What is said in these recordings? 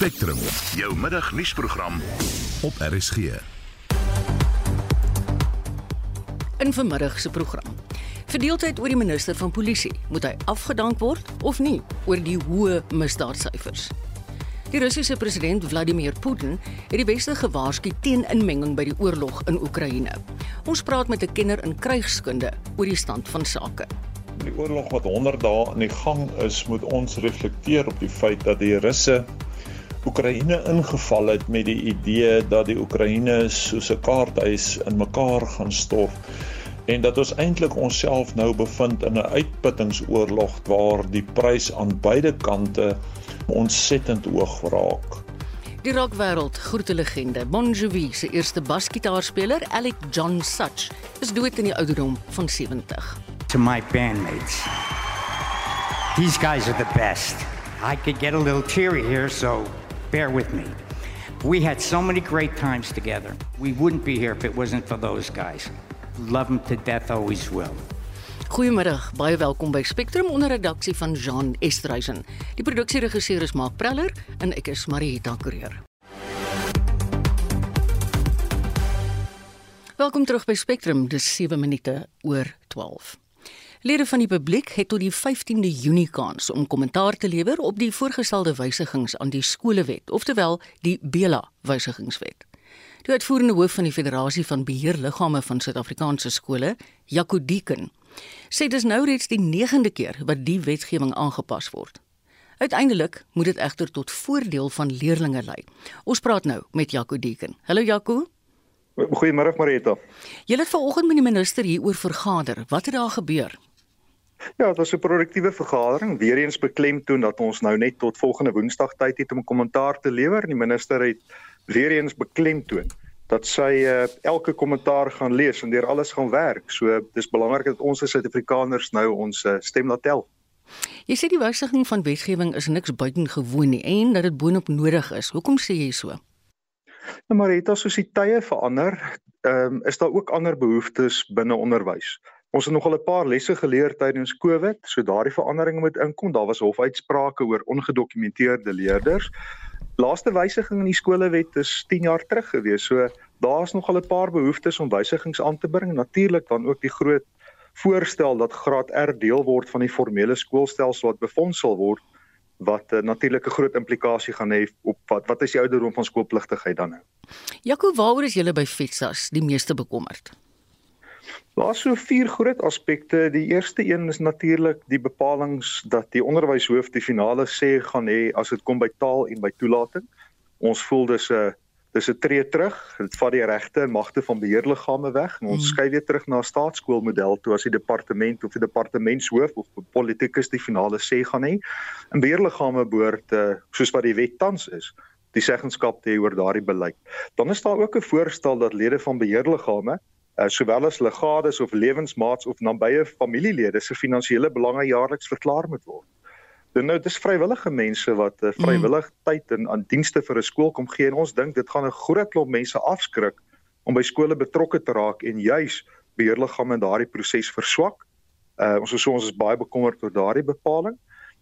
Spectrum, jou middagnuusprogram op RSG. In vanmiddag se program. Verdeeldheid oor die minister van polisie, moet hy afgedank word of nie oor die hoë misdaadsyfers? Die Russiese president Vladimir Putin het die weste gewaarsku teen inmenging by die oorlog in Oekraïne. Ons praat met 'n kenner in krygskunde oor die stand van sake. Die oorlog wat 100 dae aan die gang is, moet ons reflekteer op die feit dat die Russe Oekraïne ingeval het met die idee dat die Oekraïne soos 'n kaarthuis in mekaar gaan stort en dat ons eintlik onsself nou bevind in 'n uitputtingsoorlog waar die prys aan beide kante ontsettend hoog raak. Die rockwêreld groete legende Bon Jovi se eerste basgitaarspeler, Alec John Such, is dood in die ouderdom van 70. To my bandmates. These guys are the best. I could get a little teary here, so bear with me. We had so many great times together. We wouldn't be here if it wasn't for those guys. Love them to death, always will. Goeiemiddag, baie welkom by Spectrum onder redaksie van Jean Estreisen. Die produksieregisseur is Mark Preller en ek is Marieta Kreer. Welkom terug by Spectrum, dis 7 minute oor 12. Lede van die publiek het tot die 15de Junie kans om kommentaar te lewer op die voorgestelde wysigings aan die skolewet, oftewel die Bela wysigingswet. Die uitvoerende hoof van die Federasie van Beheerliggame van Suid-Afrikaanse skole, Jaco Deeken, sê dis nou reeds die 9de keer wat die wetgewing aangepas word. Uiteindelik moet dit egter tot voordeel van leerders lei. Ons praat nou met Jaco Deeken. Hallo Jaco. Goeiemôre Marita. Jy het vanoggend met die minister hieroor vergader. Wat het daar gebeur? Ja, dit was 'n produktiewe vergadering. Weereens beklemtoon dat ons nou net tot volgende Woensdag tyd het om kommentaar te lewer. Die minister het weereens beklemtoon dat sy uh, elke kommentaar gaan lees en deur alles gaan werk. So dis belangrik dat ons as Suid-Afrikaners nou ons uh, stem laat tel. Jy sê die wysiging van wetgewing is niks buitengewoon nie en dat dit boonop nodig is. Hoekom sê jy so? Nou as soos die tye verander, um, is daar ook ander behoeftes binne onderwys. Ons het nogal 'n paar lesse geleer tydens Covid, so daardie verandering moet inkom. Daar was hofuitsprake oor ongedokumenteerde leerders. Laaste wysiging in die skolewet is 10 jaar terug gewees. So daar's nogal 'n paar behoeftes om wysigings aan te bring. Natuurlik dan ook die groot voorstel dat graad R deel word van die formele skoolstelsel wat befonds sal word wat uh, natuurlik 'n groot implikasie gaan hê op wat wat is die ouderdom van skoolpligtigheid dan nou? Jaco, waaroor is julle by FETSAS die meeste bekommerd? Daar's so vier groot aspekte. Die eerste een is natuurlik die bepalinge dat die onderwyshoof die finale sê gaan hê as dit kom by taal en by toelating. Ons voel dis 'n dis 'n tree terug. Dit vat die regte en magte van beheerliggame weg en ons mm. skuif weer terug na 'n staatskoolmodel toe as die departement of die departementshoof of politikus die finale sê gaan hê. En beheerliggame behoort uh, soos wat die wet tans is die seggenskap te hê oor daardie beleid. Dan is daar ook 'n voorstel dat lede van beheerliggame uh, sowel as legades of lewensmaats of nabye familielede se finansiële belange jaarliks verklaar moet word. Dan nou dis vrywillige mense wat uh, vrywillig mm. tyd en aan dienste vir 'n skool kom gee en ons dink dit gaan 'n groot klomp mense afskrik om by skole betrokke te raak en juis beheerliggame in daardie proses verswak. Uh, ons is so ons is baie bekommerd oor daardie bepaling.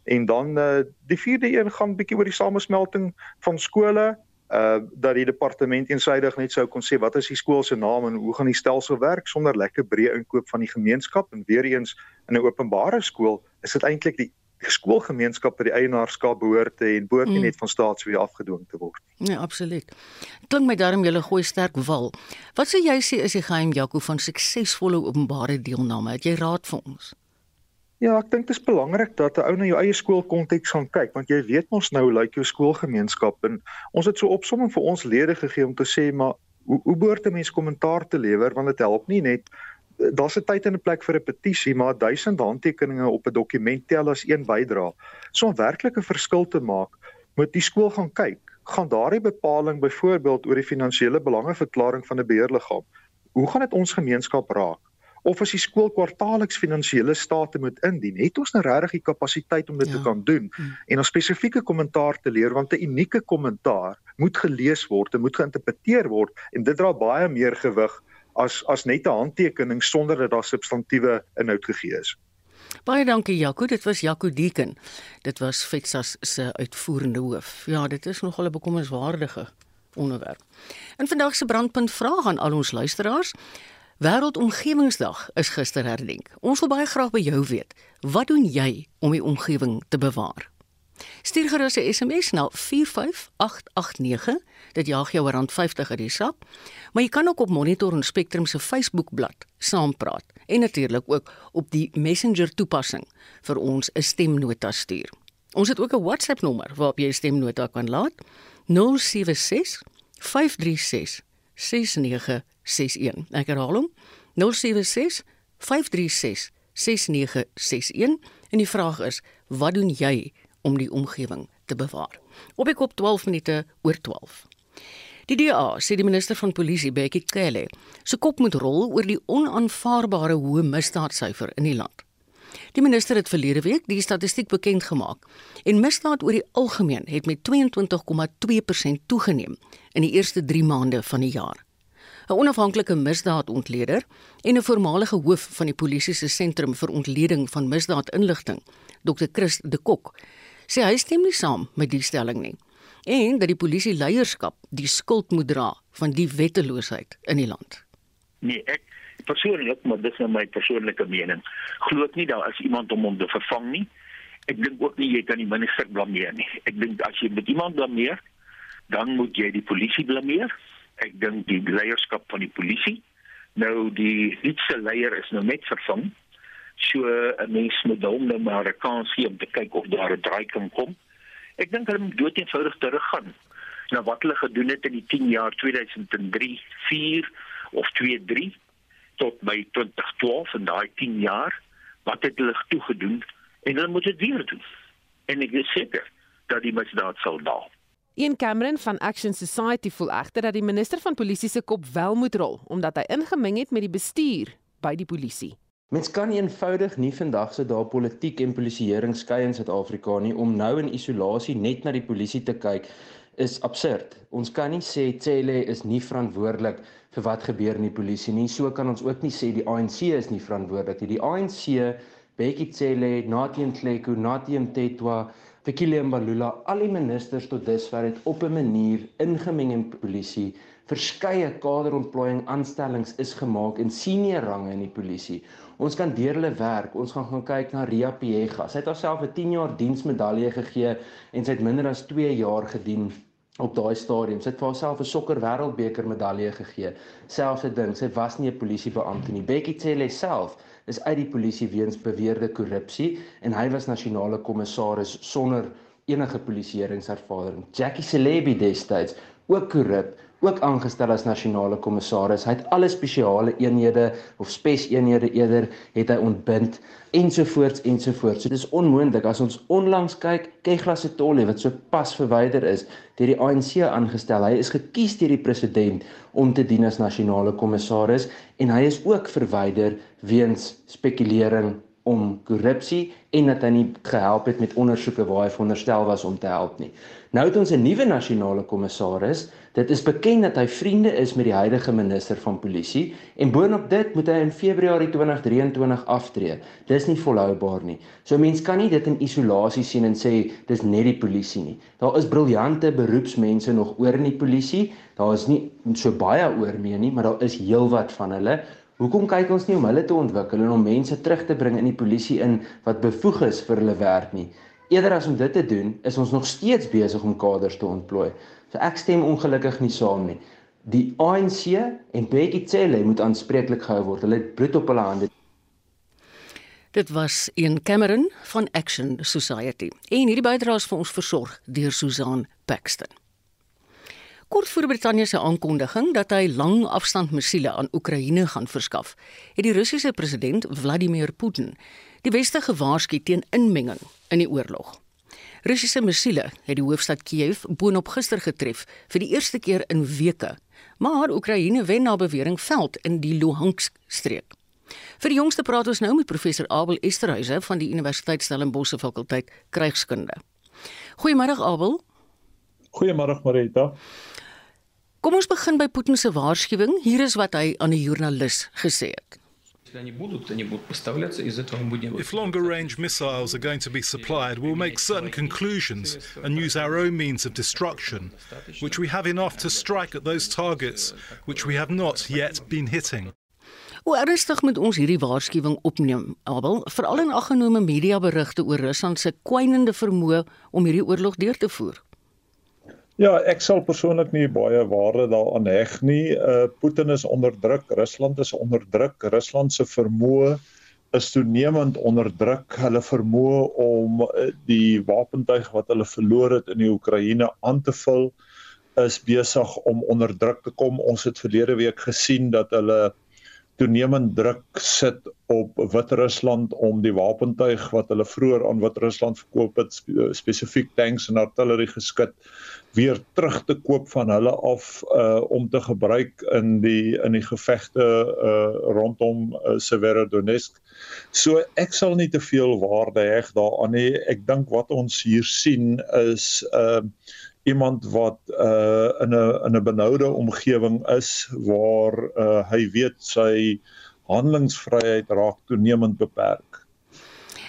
En dan uh, die vierde een gaan bietjie oor die samesmelting van skole uh dat die departement eensydig net sou kon sê wat is die skool se naam en hoe gaan die stelsel werk sonder lekker breë inkoop van die gemeenskap en weer eens in 'n openbare skool is dit eintlik die skoolgemeenskap wat die eienaarskap behoort en behoort nie mm. net van staat sou afgedwing te word. Ja, absoluut. Klink my daarom julle gooi sterk wal. Wat sê jy sê is die geheim Jaco van suksesvolle openbare deelname? Het jy raad vir ons? Ja, ek dink dit is belangrik dat 'n ou na jou eie skoolkonteks gaan kyk want jy weet mos nou lyk jou skoolgemeenskap en ons het so opsomming vir ons lede gegee om te sê maar hoe hoe behoort 'n mens kommentaar te lewer want dit help nie net daar's 'n tyd en 'n plek vir 'n petisie maar duisend handtekeninge op 'n dokument tel as een bydra. So om werklik 'n verskil te maak, moet die skool gaan kyk. Gaan daardie bepaling byvoorbeeld oor die finansiële belangeverklaring van 'n beheerliggaam, hoe gaan dit ons gemeenskap raak? Of as die skool kwartaalliks finansiële state moet indien, het ons nou regtig die kapasiteit om dit ja. te kan doen mm. en 'n spesifieke kommentaar te leer want 'n unieke kommentaar moet gelees word en moet geïnterpreteer word en dit dra baie meer gewig as as net 'n handtekening sonder dat daar substantiëre inhoud gegee is. Baie dankie Jaco, dit was Jaco Deken. Dit was Fetsas se uitvoerende hoof. Ja, dit is nogal 'n bekommerniswaardige onderwerp. In vandag se brandpunt vraag aan al ons luisteraars. Wêreldomgewingsdag is gister herdenk. Ons wil baie graag by jou weet, wat doen jy om die omgewing te bewaar? Stuur gerus 'n SMS na 45889. Dit jaag jou rand 50 uit die sak. Maar jy kan ook op Monitor en Spectrum se Facebookblad saampraat en natuurlik ook op die Messenger toepassing vir ons 'n stemnota stuur. Ons het ook 'n WhatsApp nommer waarop jy 'n stemnota kan laat. 076 536 6961. Ek herhaal hom. 076 536 6961 en die vraag is, wat doen jy om die omgewing te bewaar. Op ek op 12 minute oor 12. Die DA sê die minister van polisie Bekkie Cele se kop moet rol oor die onaanvaarbare hoë misdaadsyfer in die land. Die minister het verlede week die statistiek bekend gemaak en misdaad oor die algemeen het met 22,2% toegeneem in die eerste 3 maande van die jaar. 'n Onafhanklike misdaadontleder en 'n voormalige hoof van die polisie se sentrum vir ontleding van misdaadinligting, Dr. Chris de Kok, sê hy stem nie saam met die stelling nie en dat die polisie leierskap die skuld moet dra van die wetteloosheid in die land. Nee, ek persoonlik, maar dis net nou my persoonlike mening, glo ek nie daar is iemand om hom te vervang nie. Ek dink ook nie jy kan die minister blameer nie. Ek dink as jy met iemand blameer, dan moet jy die polisie blameer. Ek dink die leierskap van die polisie nou die nuutste leier is nou net vervang so 'n mens moet hom nou maar 'n kans gee om te kyk of daar 'n draai kan kom. Ek dink hulle moet dood eenvoudig teruggaan na wat hulle gedoen het in die 10 jaar 2003, 4 of 23 tot by 2012 en daai 10 jaar wat het hulle toe gedoen en hulle moet dit weer doen. En ek is seker dat die misdaad sal daal. Ian Cameron van Action Society voel egter dat die minister van polisie se kop wel moet rol omdat hy ingemeng het met die bestuur by die polisie. Mens kan eenvoudig nie vandag se dae politiek en polisieering skei in Suid-Afrika nie om nou in isolasie net na die polisie te kyk is absurd. Ons kan nie sê Cele is nie verantwoordelik vir wat gebeur in die polisie nie. So kan ons ook nie sê die ANC is nie verantwoordelik nie. Die ANC, Bekkie Cele, Nathi Nhleko, Nathi Mtetwa, Fikile Mbalula, al die ministers tot dusver het op 'n manier ingemeng in polisie Verskeie kaderontplooiing aanstellings is gemaak in senior range in die polisie. Ons kan deur hulle werk. Ons gaan gaan kyk na Ria Piega. Sy het haarself 'n 10 jaar diensmedalje gegee en sy het minder as 2 jaar gedien op daai stadium. Sy het vir haarself 'n sokker wêreldbeker medalje gegee. Selfs 'n ding, sy was nie 'n polisiebeampte nie. Bekkie Cele self is uit die polisie weens beweerde korrupsie en hy was nasionale kommissaris sonder enige polisieeringservaring. Jackie Celebi destyds ook korrup ook aangestel as nasionale kommissaris. Hy het alle spesiale eenhede of spes eenhede eerder het hy ontbind ensovoorts ensovoorts. So dis onmoontlik as ons onlangs kyk, Kegla Setole wat so pas verwyder is deur die ANC aangestel. Hy is gekies deur die president om te dien as nasionale kommissaris en hy is ook verwyder weens spekulering om korrupsie en dat hy nie gehelp het met ondersoeke waar hy veronderstel was om te help nie. Nou het ons 'n nuwe nasionale kommissaris. Dit is bekend dat hy vriende is met die huidige minister van polisie en boonop dit moet hy in Februarie 2023 aftree. Dis nie volhoubaar nie. So mense kan nie dit in isolasie sien en sê dis net die polisie nie. Daar is briljante beroepsmense nog oor in die polisie. Daar is nie so baie oor mee nie, maar daar is heelwat van hulle. Hoekom kyk ons nie om hulle te ontwikkel en om mense terug te bring in die polisie in wat bevoeg is vir hulle werk nie? Eerder as om dit te doen, is ons nog steeds besig om kaders te ontplooi. So ek stem ongelukkig nie saam nie. Die ANC en Bekkie Cele moet aanspreeklik gehou word. Hulle het bloed op hulle hande. Dit was een Cameron van Action Society. En hierdie bydraes vir ons versorg deur Susan Paxton. Kort voor Brittanje se aankondiging dat hy lang afstand missiele aan Oekraïne gaan verskaf, het die Russiese president Vladimir Putin die weste gewaarsku teen inmenging in die oorlog. Russiese missiele het die hoofstad Kiev boonop gister getref vir die eerste keer in weke, maar Oekraïne wen na bewering veld in die Luhansk streek. Vir die jongste praat ons nou met professor Abel Esterhuise van die Universiteit Stellenbosch se fakulteit krygskunde. Goeiemôre Abel. Goeiemôre Marita. Kom ons begin by Putin se waarskuwing. Hier is wat hy aan 'n joernalis gesê het. If longer range missiles are going to be supplied, we'll make certain conclusions and use our own means of destruction, which we have enough to strike at those targets which we have not yet been hitting. Hoe ernstig moet ons hierdie waarskuwing opneem, Abel, veral in aggenome mediaberigte oor Rusland se kwynende vermoë om hierdie oorlog deur te voer? Ja, ek sal persoonlik nie baie waarde daaraan heg nie. Uh Putin is onder druk, Rusland is onder druk, Rusland se vermoë is toenemend onder druk. Hulle vermoë om uh, die wapentuig wat hulle verloor het in die Oekraïne aan te vul is besig om onder druk te kom. Ons het verlede week gesien dat hulle toenemend druk sit op Wit-Rusland om die wapentuig wat hulle vroeër aan Wit-Rusland verkoop het spesifiek tanks en artillerie geskit weer terug te koop van hulle af uh om te gebruik in die in die gevegte uh rondom uh, Severodonetsk. So ek sal nie te veel waarde heg daaraan nie. Ek dink wat ons hier sien is uh iemand wat uh in 'n in 'n benoude omgewing is waar uh hy weet sy handelingsvryheid raak toenemend beperk.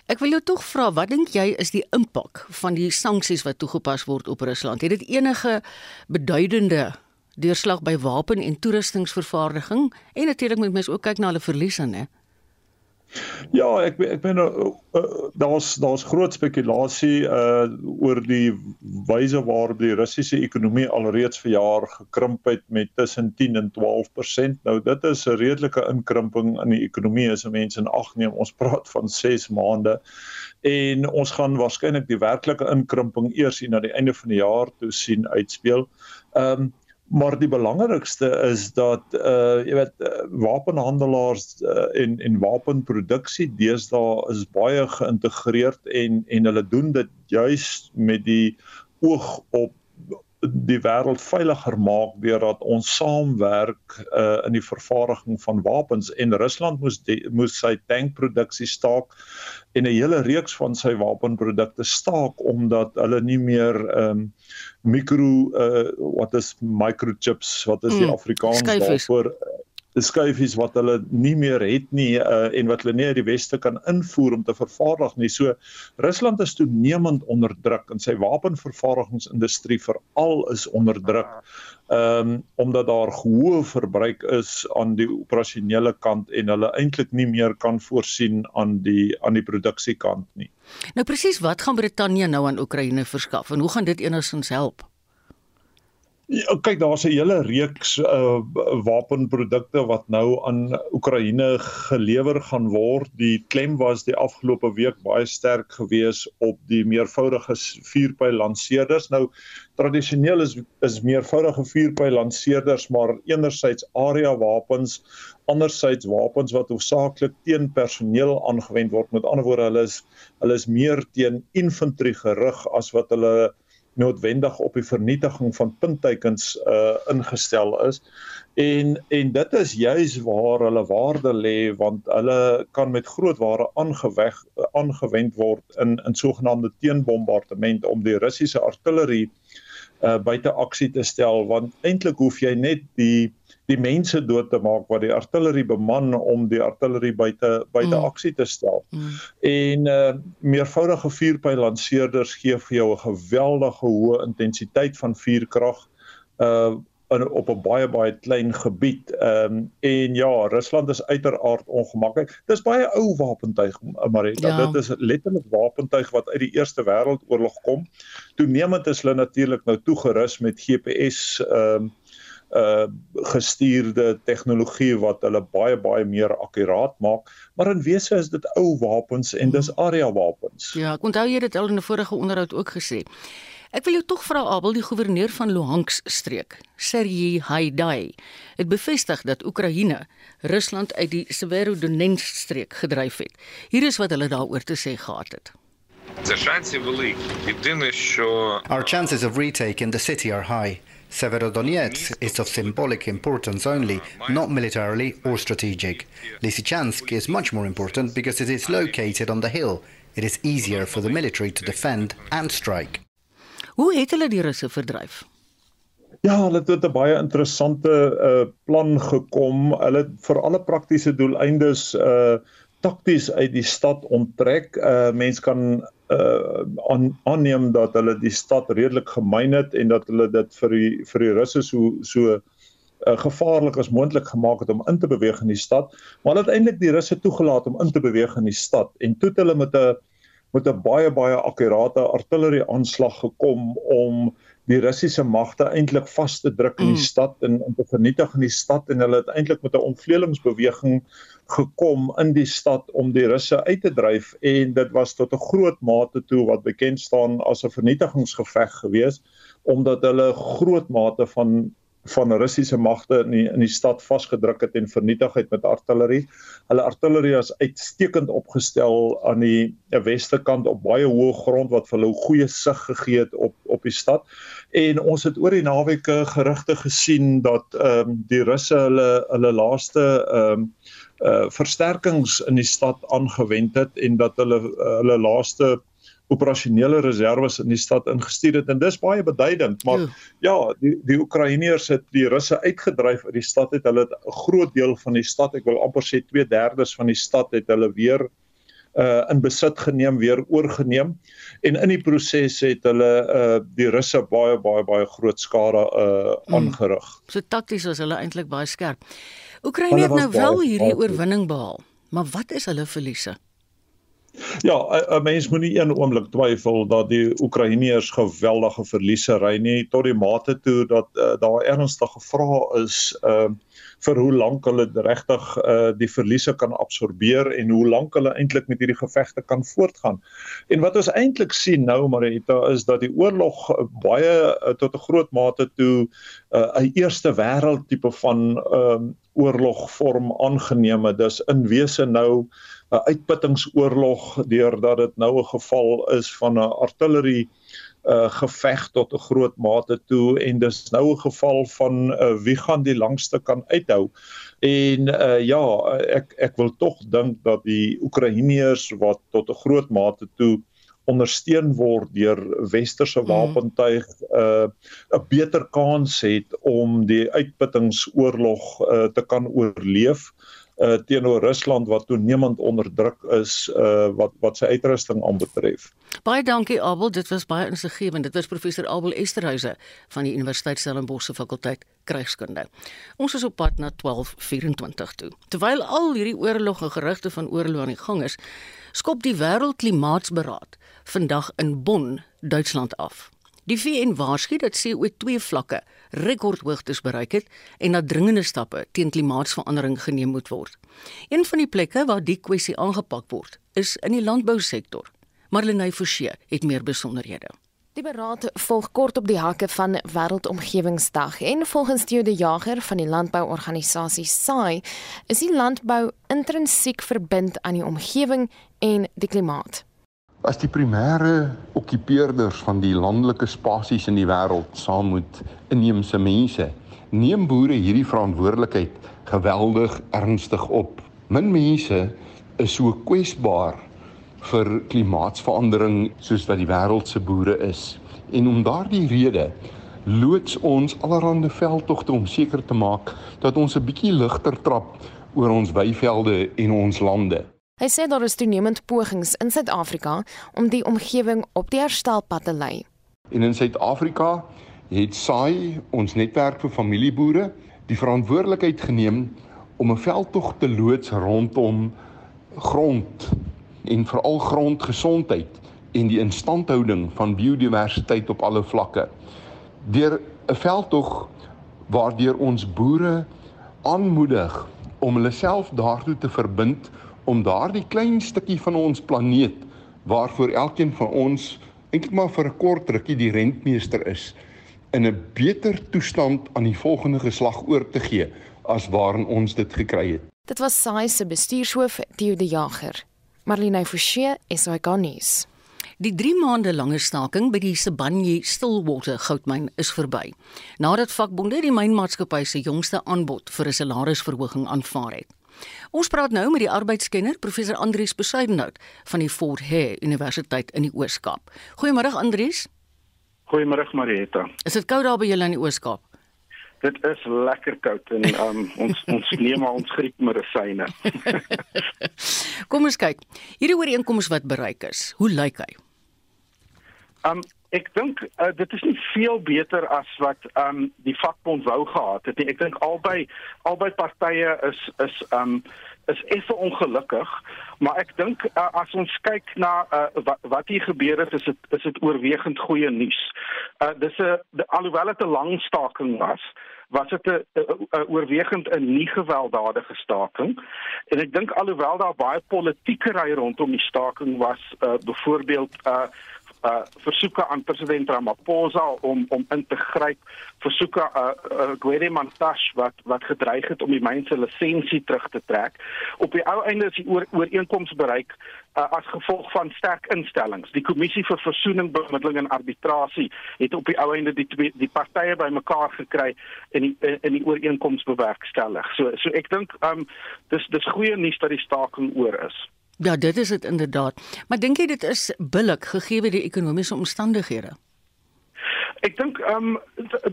Ek wil jou tog vra, wat dink jy is die impak van die sanksies wat toegepas word op Rusland? Het dit enige beduidende deurslag by wapen en toerustingsvervaardiging? En natuurlik moet mens ook kyk na hulle verliese, né? Ja, ek ek meen uh, uh, daar's daar's groot spekulasie uh oor die wyse waarop die Russiese ekonomie alreeds vir jaar gekrimp het met tussen 10 en 12%. Nou dit is 'n redelike inkrimping in die ekonomie as mense in ag neem. Ons praat van 6 maande en ons gaan waarskynlik die werklike inkrimping eers hier na die einde van die jaar toe sien uitspeel. Ehm um, maar die belangrikste is dat uh jy weet uh, wapenhandelaars uh, en en wapenproduksie deesdae is baie geïntegreerd en en hulle doen dit juis met die oog op die wêreld veiliger maak deurdat ons saamwerk uh, in die vervaardiging van wapens. En Rusland moes de, moes sy tankproduksie staak en 'n hele reeks van sy wapenprodukte staak omdat hulle nie meer ehm um, mikro uh, wat is microchips wat is die mm, Afrikaans daarvoor skuifies wat hulle nie meer het nie uh, en wat hulle nie uit die weste kan invoer om te vervaardig nie. So Rusland is toenemend onder druk en sy wapenvervaardigingsindustrie veral is onder druk. Ehm um, omdat daar hoë verbruik is aan die operasionele kant en hulle eintlik nie meer kan voorsien aan die aan die produksiekant nie. Nou presies wat gaan Brittanje nou aan Oekraïne verskaf en hoe gaan dit enigstens help? Ja, kyk, daar's 'n hele reeks uh wapenprodukte wat nou aan Oekraïne gelewer gaan word. Die klem was die afgelope week baie sterk geweest op die meervoudige vuurpyl lanseerders. Nou tradisioneel is is meervoudige vuurpyl lanseerders maar enerzijds area wapens, anderzijds wapens wat hoofsaaklik teen personeel aangewend word. Met ander woorde, hulle is hulle is meer teen infantry gerig as wat hulle noodwendig op die vernietiging van puntteikens uh ingestel is. En en dit is juis waar hulle waarde lê want hulle kan met groot ware aangeweg aangewend word in in sogenaamde teenbombardement om die Russiese artillerie uh buite aksie te stel want eintlik hoef jy net die die mense dood te maak wat die artillerie beman om die artillerie buite buite mm. aksie te stel. Mm. En uh meervoudige vuurpyllanseerders gee vir jou 'n geweldige hoë intensiteit van vuurkrag uh in op 'n baie baie klein gebied. Ehm um, en ja, Rusland is uiteraard ongemaklik. Dis baie ou wapentuig, Marita. Ja. Dit is letterlik wapentuig wat uit die Eerste Wêreldoorlog kom. Toenemend is hulle natuurlik nou toegerus met GPS ehm um, uh gestuurde tegnologie wat hulle baie baie meer akkuraat maak maar in wese is dit ou wapens en dis area wapens. Ja, ek onthou jy het dit al in 'n vorige onderhoud ook gesê. Ek wil jou tog vra Abel, die goewerneur van Luhansk streek, Sergei Haidai, het bevestig dat Oekraïne Rusland uit die Severodonetsk streek gedryf het. Hier is wat hulle daaroor te sê gehad het. Our chances of retaking the city are high. Severodonetsk is of symbolic importance only, not militarily or strategic. Lysychansk is much more important because it is located on the hill. It is easier for the military to defend and strike. Hoe het hulle die Russe verdryf? Ja, hulle het 'n baie interessante uh plan gekom. Hulle het vir alle praktiese doeleindes uh takties uit die stad onttrek. Uh mense kan uh aan aanneem dat hulle die stad redelik gemyn het en dat hulle dit vir die vir die russe so so uh, gevaarlik as moontlik gemaak het om in te beweeg in die stad maar hulle het eintlik die russe toegelaat om in te beweeg in die stad en toe het hulle met 'n met 'n baie baie akkurate artillerie aanslag gekom om die Russiese magte eintlik vas te druk in die mm. stad en om te vernietig in die stad en hulle het eintlik met 'n omvleuelingsbeweging gekom in die stad om die Russe uit te dryf en dit was tot 'n groot mate toe wat bekend staan as 'n vernietigingsgeveg gewees omdat hulle groot mate van van Russiese magte in die, in die stad vasgedruk het en vernietig het met artillerie. Hulle artillerie is uitstekend opgestel aan die weste kant op baie hoë grond wat vir hulle goeie sig gegee het op op die stad. En ons het oor die naweek gerugte gesien dat ehm um, die Russe hulle hulle laaste ehm um, uh versterkings in die stad aangewend het en dat hulle hulle laaste operasionele reserves in die stad ingestuur het en dis baie beduidend maar ja, ja die die Oekraïners het die Russe uitgedryf uit die stad het hulle 'n groot deel van die stad ek wil amper sê 2/3 van die stad het hulle weer uh in besit geneem weer oorgeneem en in die proses het hulle uh die Russe baie baie baie groot skade uh mm. aangerig. Mm. So takties was hulle eintlik baie skerp. Oekraïne het nou wel hierdie oorwinning behaal, maar wat is hulle verliese? Ja, 'n mens moenie een oomblik twyfel dat die Oekraïners geweldige verliese ry nie tot die mate toe dat uh, daar ernstige vrae is uh vir hoe lank hulle regtig uh die verliese kan absorbeer en hoe lank hulle eintlik met hierdie gevegte kan voortgaan. En wat ons eintlik sien nou Marita is dat die oorlog baie uh, tot 'n groot mate toe 'n uh, eerste wêreld tipe van um oorlog vorm aangeneem het. Dis in wese nou 'n uitputtingsoorlog deurdat dit nou 'n geval is van 'n artillerie uh geveg tot 'n groot mate toe en dis nou 'n geval van uh, wie gaan die langste kan uithou. En uh ja, ek ek wil tog dink dat die Oekraïners wat tot 'n groot mate toe ondersteun word deur westerse mm. wapentuig uh 'n beter kans het om die uitputtingsoorlog uh te kan oorleef uh teenoor Rusland wat toenemend onder druk is uh wat wat sy uitrusting aanbetref. Baie dankie Abel, dit was baie insiggewend. Dit was professor Abel Esterhuise van die Universiteit Stellenbosch se fakulteit krygskunde. Ons is op pad na 1224 toe. Terwyl al hierdie oorlog en gerugte van oorlog aan die gang is, skop die Wêreldklimaatsberaad vandag in Bonn, Duitsland af. Die VN waarsku dat CO2 vlakke rekordhoogtes bereik het en dat dringende stappe teen klimaatsverandering geneem moet word. Een van die plekke waar die kwessie aangepak word, is in die landbousektor. Marlenae Forsie het meer besonderhede. Die beraad volg kort op die hakke van Wêreldomgewingsdag en volgens Theo de Jager van die landbouorganisasie SAI is die landbou intrinsiek verbind aan die omgewing en die klimaat. As die primêre okkupeerders van die landelike spasies in die wêreld saam met inheemse mense, neem boere hierdie verantwoordelikheid geweldig ernstig op. Min mense is so kwesbaar vir klimaatsverandering soos wat die wêreld se boere is. En om daardie rede loods ons allerhande veldtogte om seker te maak dat ons 'n bietjie ligter trap oor ons weivelde en ons lande. Hy sê daar is toenemend pogings in Suid-Afrika om die omgewing op die herstelpad te lei. En in Suid-Afrika het SAI, ons netwerk vir familieboere, die verantwoordelikheid geneem om 'n veldtog te loods rondom grond en veral grondgesondheid en die instandhouding van biodiversiteit op alle vlakke. Deur 'n veldtog waardeur ons boere aanmoedig om hulle self daartoe te verbind om daardie klein stukkie van ons planeet waarvoor elkeen van ons eintlik maar vir 'n kort rukkie die rentmeester is in 'n beter toestand aan die volgende geslag oor te gee as waarin ons dit gekry het. Dit was SAI se bestuurshoof Theo de Jager. Marlene Forsie is hy garnis. Die 3 maande lange staking by die Sibanye Stillwater goudmyn is verby. Nadat vakbonde die mynmaatskappy se jongste aanbod vir 'n salarisverhoging aanvaar het. Ons praat nou met die arbeidskenner professor Andrius Besuidenhout van die Fort Hare Universiteit in die Oos-Kaap. Goeiemôre Andrius. Goeiemôre Marieta. Is dit koud daar by julle in die Oos-Kaap? Dit is lekker koud en um, ons ons neem maar ons griepmedisyne. Kom ons kyk. Hierdie ooreenkoms wat bereik is, hoe lyk hy? Um ek dink uh, dit is nie veel beter as wat um die vakbond wou gehad het nie. Ek dink albei albei partye is is um is effe ongelukkig, maar ek dink uh, as ons kyk na uh, wat, wat hier gebeur het, is dit is dit oorwegend goeie nuus. Uh, dis 'n alhoewel dit 'n lang staking was, was dit 'n oorwegend 'n nie gewelddadige staking. En ek dink alhoewel daar baie politieke ry rondom die staking was, uh, byvoorbeeld uh uh versoeke aan president Ramaphosa om om in te gryp. Versoeke uh, uh Gwede Mantashe wat wat gedreig het om die myn se lisensie terug te trek. Op die ou einde is die oor, ooreenkoms bereik uh, as gevolg van sterk instellings. Die kommissie vir versoening bemiddeling en arbitrasie het op die ou einde die twee die partye bymekaar gekry in die in die ooreenkoms bewerkstellig so so ek dink um dis dis goeie nuus dat die staking oor is Ja, dit is dit inderdaad. Maar dink jy dit is billik gegee die ekonomiese omstandighede? Ek dink ehm um,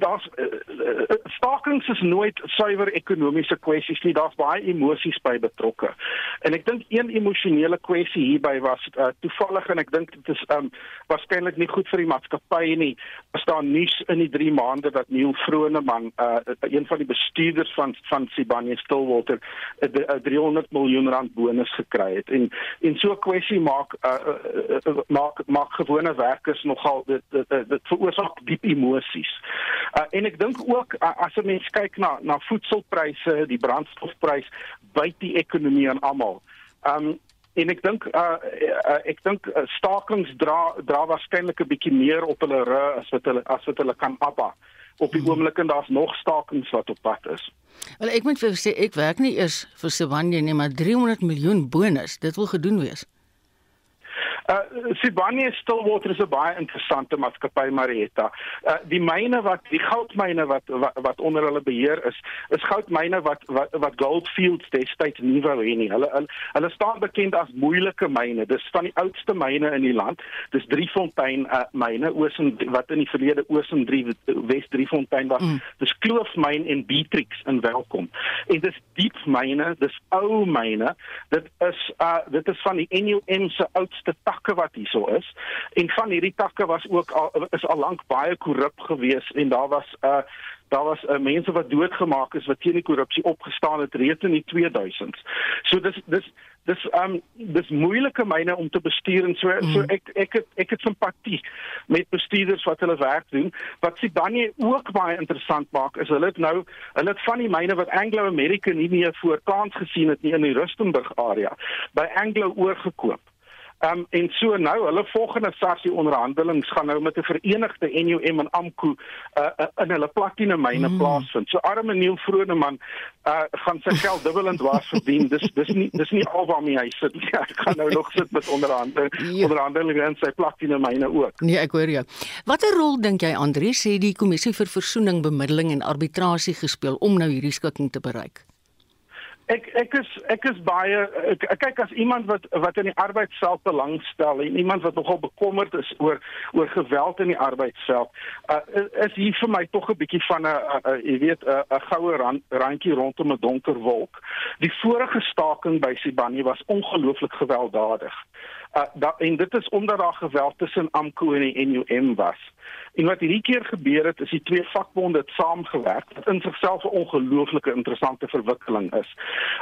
daar's uh, stakings is nooit suiwer ekonomiese kwessies nie. Daar's baie emosies by betrokke. En ek dink een emosionele kwessie hierby was uh, toevallig en ek dink dit is ehm um, waarskynlik nie goed vir die maatskappy nie. As daar nuus in die 3 maande dat Neil Vroneman, uh, een van die bestuurders van van Sibanye Stillwater, 'n uh, 300 miljoen rand bonus gekry het. En en so 'n kwessie maak uh, uh, uh, maak maak gewone werkers nogal dit dit, dit, dit veroorsaak diep emosies. Uh, en ek dink ook uh, as 'n mens kyk na na voedselpryse, die brandstofprys byt die ekonomie aan almal. Um en ek dink uh, uh, ek dink uh, stakings dra dra waarskynlik 'n bietjie meer op hulle rug as wat hulle as wat hulle kan abba op die hmm. oomblik en daar's nog stakings wat op pad is. Wel ek moet vir sê ek werk nie eers vir Sibanye nie maar 300 miljoen bonus dit wil gedoen wees. Uh Sibanye Stillwater is 'n baie interessante maatskappy Marietta. Uh die myne wat die goudmyne wat, wat wat onder hulle beheer is, is goudmyne wat wat wat Goldfields destyds nie wou hê nie. Hulle, hulle hulle staan bekend as moeilike myne. Dis van die oudste myne in die land. Dis Driefontein uh myne Osen wat in die verlede Osen 3 Wes Driefontein was. Mm. Dis Kloofmyn en Beatrix in Welkom. En dis diep myne, dis ou myne. Dit is uh dit is van die NUM se oudste takke wat hierso is en van hierdie takke was ook al is al lank baie korrup geweest en daar was 'n uh, daar was uh, mense wat doodgemaak is wat teen die korrupsie opgestaan het reeds in die 2000s. So dis dis dis um dis moeilike myne om te bestuur en so mm. so ek ek het ek het simpatie met bestuurders wat hulle werk doen. Wat Sibanye ook baie interessant maak is hulle het nou hulle het van die myne wat Anglo American nie meer voor kans gesien het nie in die Rustenburg area by Anglo oorgekoop. Ehm um, en so nou, hulle volgende sarsie onderhandelings gaan nou met 'n verenigde NUM en AMKU uh, uh, in hulle platine myne mm. plaasvind. So arme Neil Vroneman uh gaan sy geld dubbel en dwars verdien. Dis dis nie dis nie al waarmee hy sit. Ja, hy gaan nou nog sit met onderhandeling ja. onderhandelinge in sy platine myne ook. Nee, ek hoor jou. Watter rol dink jy Andre sê die kommissie vir versoening, bemiddeling en arbitrasie gespeel om nou hierdie skikking te bereik? Ek ek is ek is baie ek, ek kyk as iemand wat wat in die arbeidsveld belangstel en iemand wat nogal bekommerd is oor oor geweld in die arbeidsveld. Uh, is hier vir my tog 'n bietjie van 'n jy weet 'n goue rand, randjie rondom 'n donker wolk. Die vorige staking by Sibanye was ongelooflik gewelddadig. Uh, da, en dit is omdat daar geweld tussen AMKU en die NUM was. En wat hierdie keer gebeur het, is die twee vakbonde het saamgewerk wat in sigself 'n ongelooflike interessante verwikkeling is.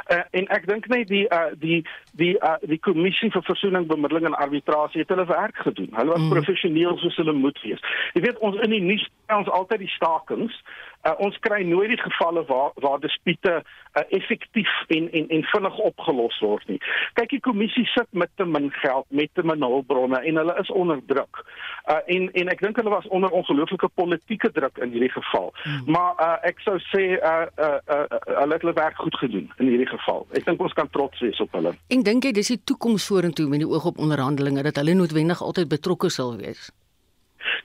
Uh, en ek dink net die uh, die die uh, die kommissie vir versoening, bemiddeling en arbitrasie het hulle werk gedoen. Hulle was mm. professioneel soos hulle moet wees. Jy weet ons in die nuus ons altyd die stakings Uh, ons kry nooit die gevalle waar waar dispute uh, effektief en en en vinnig opgelos word nie. Kyk, die kommissie sit met te min geld, met te min hulpbronne en hulle is onder druk. Uh, en en ek dink hulle was onder ongelooflike politieke druk in hierdie geval. Hmm. Maar uh, ek sou sê uh, uh, uh, hulle het hulle werk goed gedoen in hierdie geval. Ek dink ons kan trots wees op hulle. En dink jy dis die toekoms vorentoe met die oog op onderhandelinge dat hulle noodwendig altyd betrokke sal wees?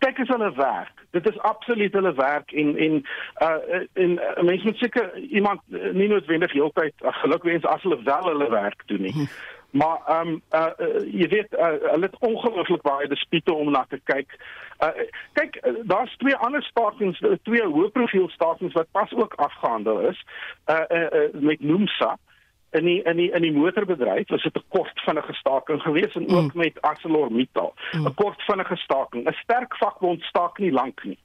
Kyk as hulle werk. Dit is absoluut hulle werk en en uh en uh, mense moet seker iemand uh, nie noodwendig heeltyd uh, gelukwens as hulle wel hulle werk doen nie. Maar ehm um, uh, uh jy weet uh, hulle het ongelooflik baie dispute om na te kyk. Uh kyk, uh, daar's twee ander stakings, twee hoë profiel stakings wat pas ook afgehandel is uh, uh, uh met Nomsa in die in die in die motorbedryf was dit 'n kort vinnige staking geweest en ook mm. met ArcelorMittal 'n mm. kort vinnige staking 'n sterk vakbond staak nie lank nie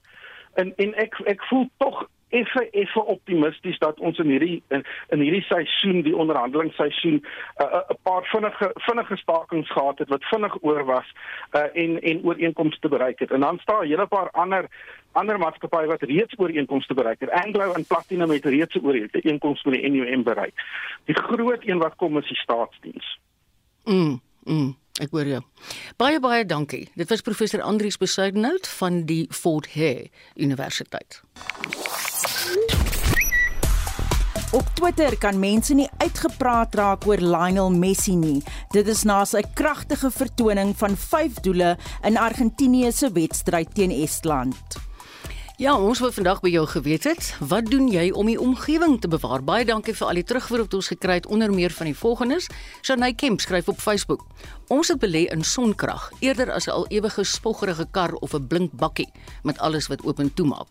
en en ek ek voel tog effe effe optimisties dat ons in hierdie in, in hierdie seisoen die onderhandelingsseisoen 'n uh, 'n uh, paar vinnige vinnige stakings gehad het wat vinnig oor was uh, en en ooreenkomste bereik het en dan staan 'n hele paar ander ander maatskappye wat reeds ooreenkomste bereik het Anglo en Platinum het reeds ooreenkomste met die NUM bereik die groot een wat kom is die staatsdiens mm, mm. Ek hoor jou. Baie baie dankie. Dit was professor Andrius Besuidenhout van die Fort Hare Universiteit. Op Twitter kan mense nie uitgepraat raak oor Lionel Messi nie. Dit is na sy kragtige vertoning van 5 doele in Argentinië se wedstryd teen Estland. Ja, ons wil vandag by jou geweet het, wat doen jy om die omgewing te bewaar? Baie dankie vir al die terugvoer wat ons gekry het onder meer van die volgendes. Shanay Kemp skryf op Facebook: Ons het belê in sonkrag eerder as 'n al ewige spoggerige kar of 'n blink bakkie met alles wat oop en toe maak.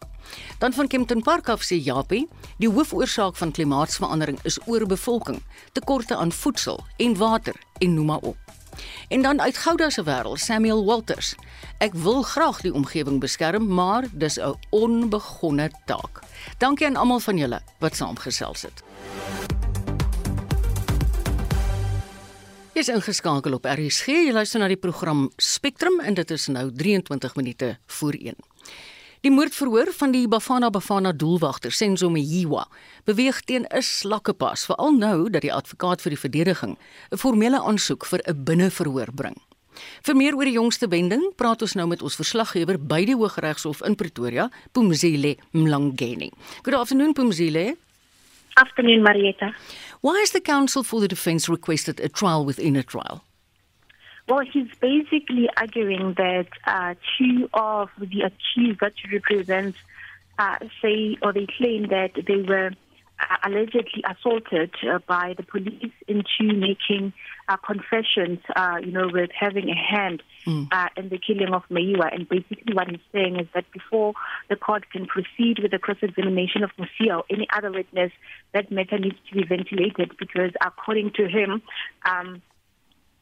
Dan van Kempton Park af sê Japie, die hoofoorsaak van klimaatsverandering is oorbevolking, tekorte aan voedsel en water en noem maar op. En dan uit Gouda se wêreld, Samuel Walters. Ek wil graag die omgewing beskerm, maar dis 'n onbegonne taak. Dankie aan almal van julle wat saamgesels het. Jy is ingeskakel op RSG. Jy luister na die program Spectrum en dit is nou 23 minute voor 1. Die moordverhoor van die Bafana Bafana doelwagter Senzo Mjiwa beweeg teen 'n slakkepas, veral nou dat die advokaat vir die verdediging 'n formele aansoek vir 'n binneverhoor bring. Vir meer oor die jongste wending, praat ons nou met ons verslaggewer by die Hooggeregshof in Pretoria, Pumzile Mlangeni. Good afternoon Pumzile. Afternoon Marietta. Why has the counsel for the defence requested a trial within a trial? Well, he's basically arguing that uh, two of the accused that represent uh, say or they claim that they were uh, allegedly assaulted uh, by the police into making uh, confessions, uh, you know, with having a hand mm. in the killing of Maiwa. And basically, what he's saying is that before the court can proceed with the cross-examination of Musia or any other witness, that matter needs to be ventilated because, according to him. Um,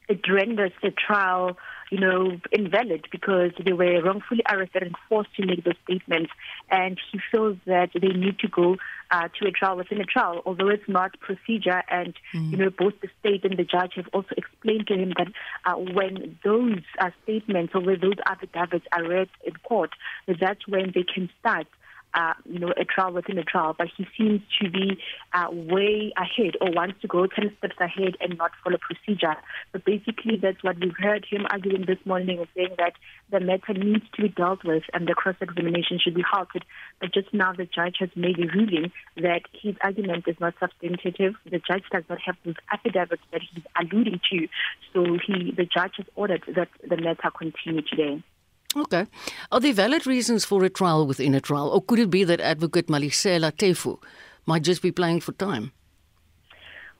it renders the trial, you know, invalid because they were wrongfully arrested and forced to make those statements. And he feels that they need to go uh, to a trial within a trial, although it's not procedure. And, mm. you know, both the state and the judge have also explained to him that uh, when those uh, statements or when those affidavits are read in court, that's when they can start uh, you know, a trial within a trial, but he seems to be uh, way ahead or wants to go 10 steps ahead and not follow procedure. But basically, that's what we've heard him arguing this morning, is saying that the matter needs to be dealt with and the cross examination should be halted. But just now, the judge has made a ruling that his argument is not substantive. The judge does not have those affidavits that he's alluding to. So he, the judge has ordered that the matter continue today. Okay. Are there valid reasons for a trial within a trial, or could it be that advocate Malisela Tefu might just be playing for time?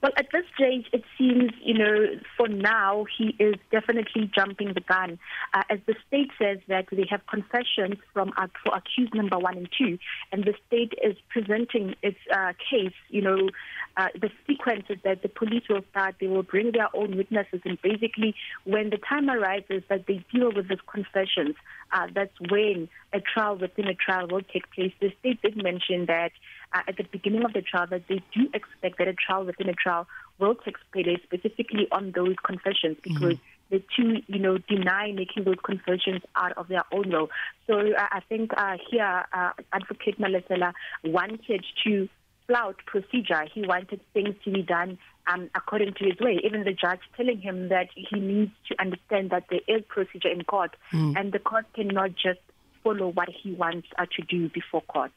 Well, at this stage, it seems, you know, for now, he is definitely jumping the gun. Uh, as the state says that they have confessions from uh, for accused number one and two, and the state is presenting its uh, case, you know, uh, the sequence is that the police will start, they will bring their own witnesses, and basically, when the time arises that they deal with these confessions, uh, that's when a trial within a trial will take place. The state did mention that at the beginning of the trial that they do expect that a trial within a trial will take place specifically on those confessions mm-hmm. because mm-hmm. the two, you know, deny making those confessions out of their own will. So uh, I think uh, here, uh, Advocate Malesela wanted to flout procedure. He wanted things to be done um, according to his way. Even the judge telling him that he needs to understand that there is procedure in court, mm. and the court cannot just follow what he wants uh, to do before court.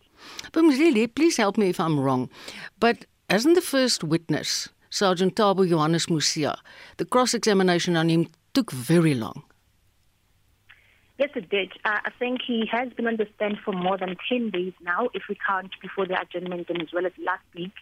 But Ms. Mzili, please help me if I'm wrong. But hasn't the first witness, Sergeant Tabo Johannes Musia, the cross examination on him took very long? Yes, it did. Uh, I think he has been on the stand for more than 10 days now, if we count before the adjournment and as well as last week.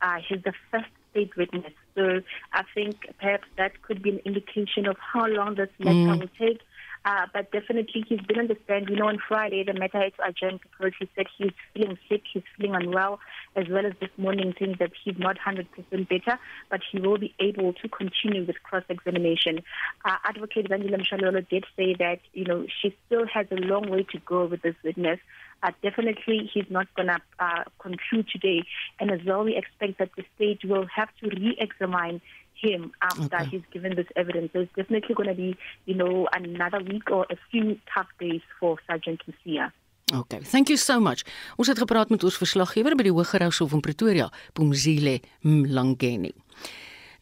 Uh, he's the first state witness. So I think perhaps that could be an indication of how long this matter mm. will take. Uh, but definitely he's been on the stand. You know, on Friday the matter had because he said he's feeling sick, he's feeling unwell, as well as this morning saying that he's not 100% better, but he will be able to continue with cross-examination. Uh, Advocate Vanilla Mshalolo did say that, you know, she still has a long way to go with this witness. Uh, definitely, he's not going to uh, conclude today. And as well, we expect that the state will have to re-examine him after okay. he's given this evidence. There's definitely going to be, you know, another week or a few tough days for Sergeant Lucia. Okay, thank you so much. Ons het gepraat met ons verslaggewer by die Hooggeregshof in Pretoria, Pumzile Mlangeni.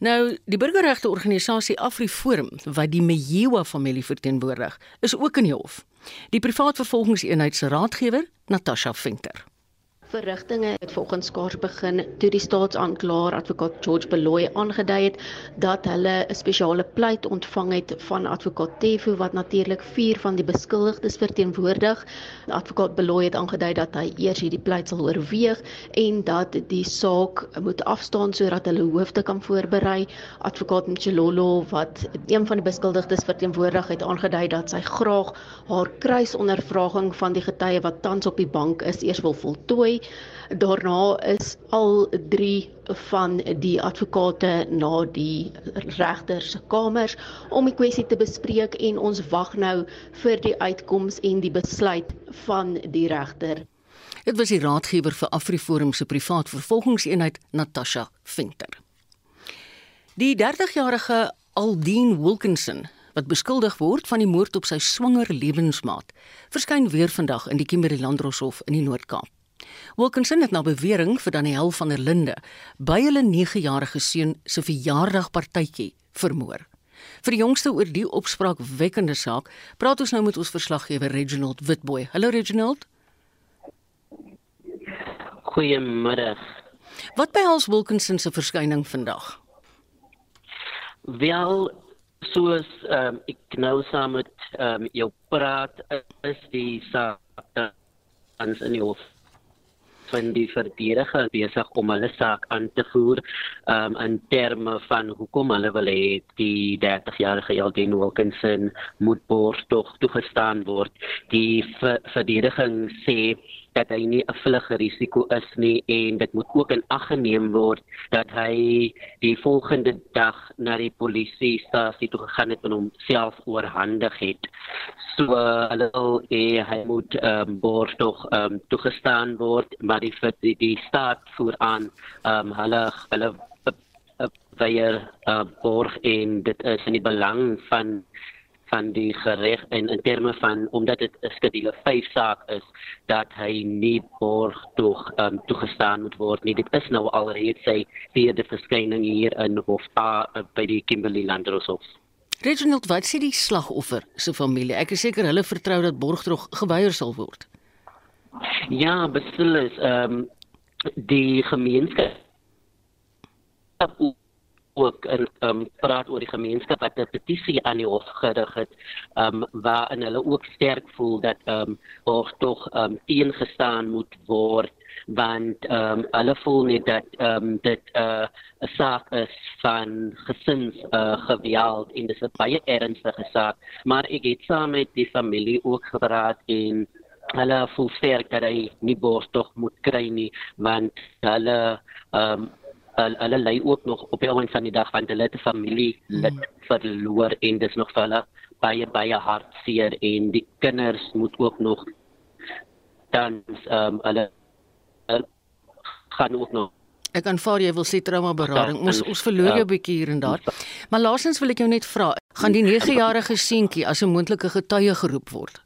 Nou, die burgerregte organisasie AfriForum wat die Mejiwa familie verteenwoordig, is ook in die hof. Die privaat vervolgingseenheid se raadgewer, Natasha Venter. Verrigtinge het volgens Skaars begin toe die staatsaanklaer advokaat George Beloy aangedui het dat hulle 'n spesiale pleit ontvang het van advokaat Tefu wat natuurlik vier van die beskuldigdes verteenwoordig. Advokaat Beloy het aangedui dat hy eers hierdie pleit sal oorweeg en dat die saak moet afstaan sodat hulle hoofde kan voorberei. Advokaat Mchelolo wat een van die beskuldigdes verteenwoordig het aangedui dat sy graag haar kruisondervraging van die getuie wat tans op die bank is eers wil voltooi Daarna is al drie van die advokate na die regter se kamers om die kwessie te bespreek en ons wag nou vir die uitkoms en die besluit van die regter. Dit was die raadgewer vir AfriForum se privaat vervolgingseenheid Natasha Venter. Die 30-jarige Aldine Wilkinson wat beskuldig word van die moord op sy swanger lewensmaat, verskyn weer vandag in die Kimberley Landroshof in die Noord-Kaap. Wilkinson het na bewering vir Daniel van der Linde by hulle 9-jarige seun se verjaardagpartytjie vermoor. Vir die jongste oor die opspraakwekkende saak, praat ons nou met ons verslaggewer Reginald Witboy. Hallo Reginald. Goeiemôre. Wat behels Wilkinson se verskyning vandag? Wel soos um, ek nou saam met um, jou praat is die saak ans in die hof van die verdediger besig om hulle saak aan te voer um, in terme van hoekom hulle wil hê die 30-jarige Jaldine Wilkinson moet borgtog toegestaan word. Die verdediging sê dat hy nie 'n vlugge risiko is nie en dit moet ook in ag geneem word dat hy die volgende dag na die polisiestasie toe gegaan het en homself oorhandig het. So hulle uh, hy moet ehm um, borg tog ehm um, toegestaan word, maar die die, die staat voer aan ehm um, hulle hulle weier uh, borg en dit is in die belang van van die gereg en in terme van omdat dit 'n skedule 5 saak is dat hy nie borg tog um, toegestaan moet word nie. Dit is nou alreeds sy vierde verskyning hier in Hof A uh, by die Kimberley Landroshof. Reginald, wat sê die slagoffer se familie? Ek is seker hulle vertrou dat borgtrog geweier sal word. Ja, beslis ehm um, die gemeenskap ook in um praat oor die gemeenskap wat 'n petisie aan die hof gerig het um waarin hulle ook sterk voel dat um hof tog um ingestaan moet word want um hulle voel net dat um dit 'n uh, saak is van gesins uh, geweld en dis 'n baie ernstige saak. Maar ek het saam met die familie ook gepraat en hulle voel sterk dat hy nie borstog moet kry nie want hulle um hulle lê ook nog op die oomblik van die dag want hulle het 'n familie lid mm. verloor en dis nog vir hulle baie baie hartseer en die kinders moet ook nog dan ehm um, hulle, hulle gaan ook nog Ek aanvaar jy wil sê trauma berading. Ons ons verloor jou 'n bietjie hier en daar. Maar laasens wil ek jou net vra, gaan die 9-jarige seentjie as 'n moontlike getuie geroep word?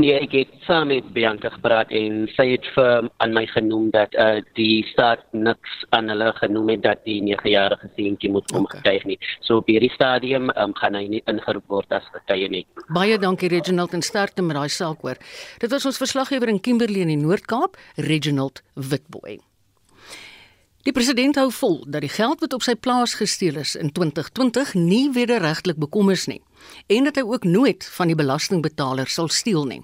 Nee, ek het saam met Bianca gepraat en sy het vir aan my genoem dat uh, die staat niks aan hulle genoem het dat die 9-jarige seentjie moet kom okay. getuig nie. So op hierdie stadium um, gaan hy nie ingeroep word as getuie nie. Baie dankie Reginald en sterkte met daai saak hoor. Dit was ons verslaggewer in Kimberley in die Noord-Kaap, Reginald Witboy. Die president hou vol dat die geld wat op sy plaas gesteel is in 2020 nie wederregtelik bekom is nie en dat hy ook nooit van die belastingbetaler sal steel nie.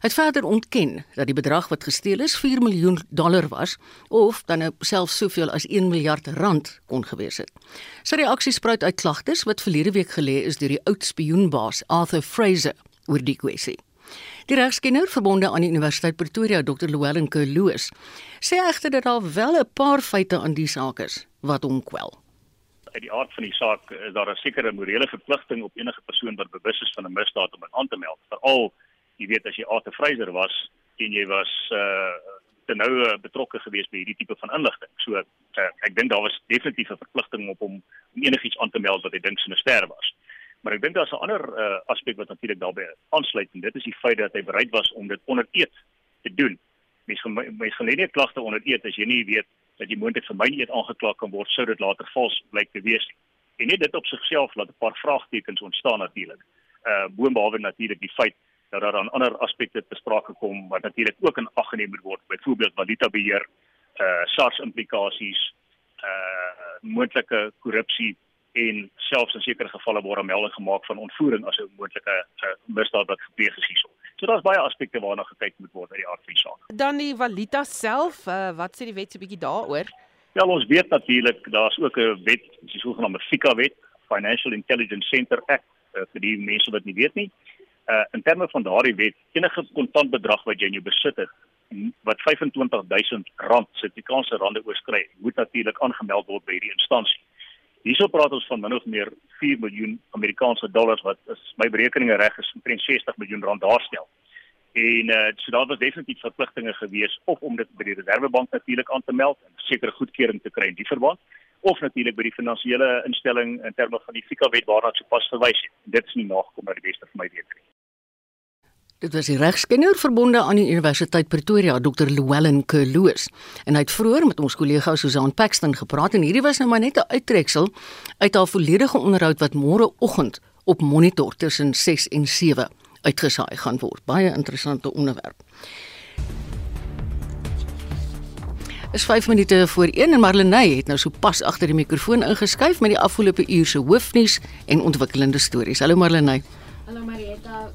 Hy het verder ontken dat die bedrag wat gesteel is 4 miljoen dollar was of dan nou selfs soveel as 1 miljard rand kon gewees het. Sy reaksie spruit uit klagtes wat verlede week gelê is deur die oud spioenbaas Arthur Fraser oor die kwessie. Die regskenner verbonde aan die Universiteit Pretoria, Dr. Llewellyn Kerloos, sê egter dat daar wel 'n paar feite aan die saak is wat hom kwel uit die aard van die saak is daar 'n sekere morele verpligting op enige persoon wat bewus is van 'n misdaad om dit aan te meld. Veral, jy weet as jy Arthur Fraser was en jy was uh te nou uh, betrokke gewees by hierdie tipe van inligting. So uh, ek dink daar was definitief 'n verpligting op hom om enigiets aan te meld wat hy dink 'n ster was. Maar ek dink daar's 'n ander uh, aspek wat natuurlik daarbey aansluit en dit is die feit dat hy bereid was om dit onder eed te doen. Mense mense gelê nie klagte onder eed as jy nie weet dat jy moontlik vir my nie aangekla kan word sou dit later vals blyk te wees. En net dit op sigself laat 'n paar vraagtekens ontstaan natuurlik. Uh boonbehalwe natuurlik die feit dat daar dan ander aspekte te sprake kom wat natuurlik ook in ag geneem word, byvoorbeeld valuta beheer, uh SARS implikasies, uh moontlike korrupsie en selfs in sekere gevalle word 'n melding gemaak van ontvoering as 'n moontlike uh, misdaad wat gepleeg is hierso. So daar's baie aspekte waarna gekyk moet word uit die aard van die saak. Dan die valuta self, uh, wat sê die wet so 'n bietjie daaroor? Ja, ons weet natuurlik daar's ook 'n wet, die sogenaamde FICA wet, Financial Intelligence Center Act, uh, vir die mense wat nie weet nie. Uh in terme van daardie wet, enige kontantbedrag wat jy in jou besit het wat R25000 Suid-Afrikaanse rande oorskry, moet natuurlik aangemeld word by hierdie instansie. Hierso praat ons van min of meer 4 miljoen Amerikaanse dollars wat is my berekeninge reg is omtrent 60 miljoen rand daarstel. En uh so daar was definitief verpligtinge gewees of om dit by die Reserwebank natuurlik aan te meld en sekere goedkeuring te kry in die verband of natuurlik by die finansiële instelling in terme van die FICA wet waarna dit sopas verwys het. Dit is nie nagekom uit die beste van my wete nie. Dit was die regskenner verbonde aan die Universiteit Pretoria, Dr. Llewellyn Kerloos. En hy het vroeër met ons kollega Susan Paxton gepraat en hierdie was nou maar net 'n uittreksel uit haar volledige onderhoud wat môre oggend op Monitor tussen 6 en 7 uitgesaai gaan word. Baie interessante onderwerp. Is 5 minute voor 1 en Marlenae het nou so pas agter die mikrofoon ingeskuif met die afgelope uur se hoofnuus en ontwikkelende stories. Hallo Marlenae. Hallo Marieta.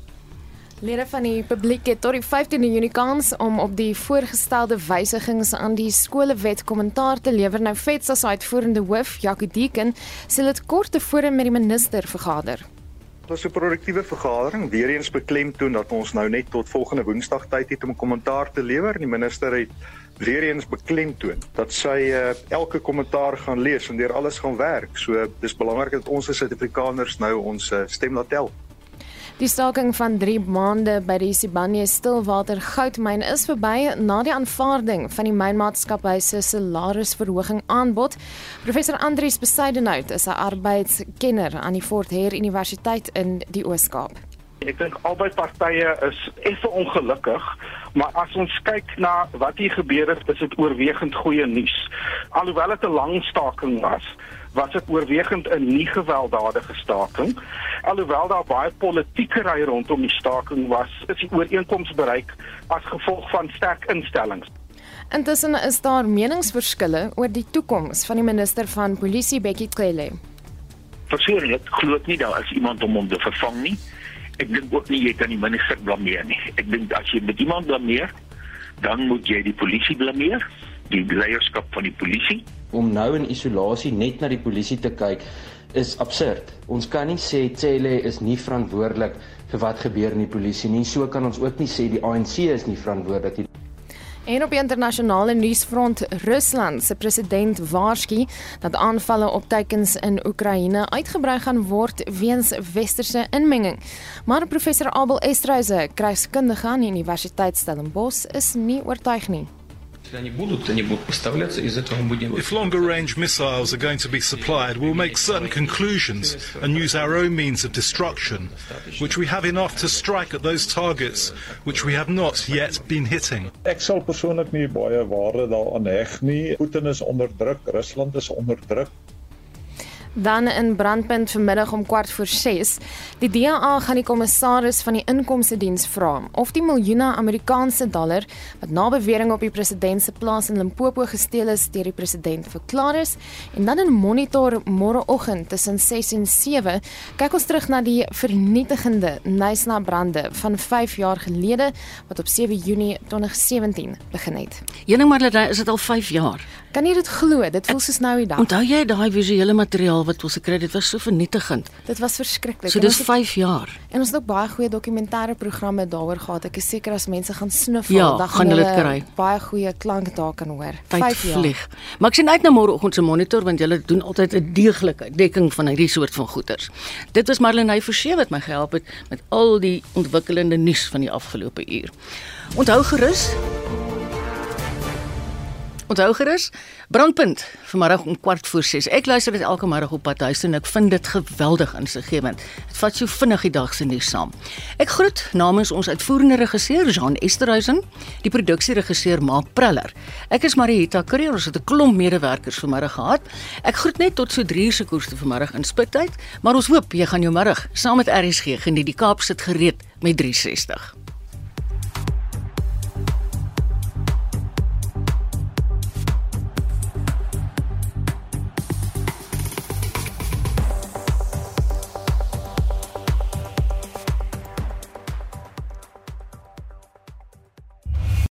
Lede van die publiek het tot die 15de Junie kans om op die voorgestelde wysigings aan die skolewet kommentaar te lewer. Nou Fetsa se uitvoerende hoof, Jacques Deeken, sê dit kort tevore met die minister vergader. Dit was 'n produktiewe vergadering. Weereens beklemtoon dat ons nou net tot volgende Woensdag tyd het om 'n kommentaar te lewer. Die minister het weereens beklemtoon dat sy uh, elke kommentaar gaan lees en deur alles gaan werk. So dis belangrik dat ons as Suid-Afrikaners nou ons uh, stem laat tel. Die staking van 3 maande by die Sibanye Stillwater goudmyn is verby na die aanvaarding van die mynmaatskappy se salarisverhoging aanbod. Professor Andrius Besaidenhout is 'n arbeidskenner aan die Fort Hare Universiteit in die Oos-Kaap. Ek dink albei partye is effe ongelukkig, maar as ons kyk na wat hier gebeur het, is dit oorwegend goeie nuus. Alhoewel dit 'n lang staking was, was dit oorwegend 'n nie gewelddadige staking. Alhoewel daar baie politieke ry rondom die staking was, is die ooreenkoms bereik as gevolg van sterk instellings. Intussen is daar meningsverskille oor die toekoms van die minister van Polisie Bekkie Cele. Persoonlik glo ek nie daar is iemand om hom te vervang nie. Ek dink ook nie jy kan die minister blameer nie. Ek dink as jy met iemand blameer, dan moet jy die polisie blameer, die leierskap van die polisie om nou in isolasie net na die polisie te kyk is absurd. Ons kan nie sê Cele is nie verantwoordelik vir wat gebeur in die polisie nie. So kan ons ook nie sê die ANC is nie verantwoordelik nie. En op die internasionale nuusfront, Rusland se president waarsku dat aanvalle op teikens in Oekraïne uitgebrei gaan word weens westerse inmenging. Maar professor Abel Estreise, krygskundige aan die Universiteit Stellenbosch, is nie oortuig nie. If longer range missiles are going to be supplied, we'll make certain conclusions and use our own means of destruction, which we have enough to strike at those targets which we have not yet been hitting. Ek sal persoonlik nie baie waarde daaraan heg nie. Putin is onder druk, Rusland is onder druk. Dan in brandpunt vanmiddag om kwart voor 6. Die DA gaan die kommissaris van die inkomste diens vra of die miljoene Amerikaanse dollar wat na bewering op die president se plaas in Limpopo gesteel is deur die president verklaar is. En dan in monitor môreoggend tussen 6 en 7 kyk ons terug na die vernietigende Nysna brande van 5 jaar gelede wat op 7 Junie 2017 begin het. Jening maar is dit al 5 jaar. Kan jy dit glo? Dit voel soos nou die dag. Onthou jy daai visuele materiaal wat ons gekry het? Dit was so vernietigend. Dit was verskriklik. So dis 5 jaar. En ons het ook baie goeie dokumentêre programme daaroor gehad. Ek is seker as mense gaan snuffel, ja, dan gaan hulle kry. Baie goeie klank daar kan hoor. 5 jaar. Vlieg. Maar ek sien uit na môreoggend se monitor want julle doen altyd 'n deeglike dekking van hierdie soort van goeters. Dit was Marlene Forsie wat my gehelp het met al die ontwikkelende nuus van die afgelope uur. Onthou gerus Onthou gerus, brandpunt vanmiddag om kwart voor 6. Ek luister dit elke middag op pad huis en ek vind dit geweldig insiggewend. Dit vat so vinnig die dag se nuus saam. Ek groet namens ons uitvoerende regisseur Jean Esterhuizen, die produksieregisseur Mark Preller. Ek is Marieta Kreer, ons het 'n klomp medewerkers vanmiddag gehad. Ek groet net tot so 3 uur se koers te vanmiddag in Spittyd, maar ons hoop jy gaan jou middag saam met RSG geniet. Die Kaap sit gereed met 360.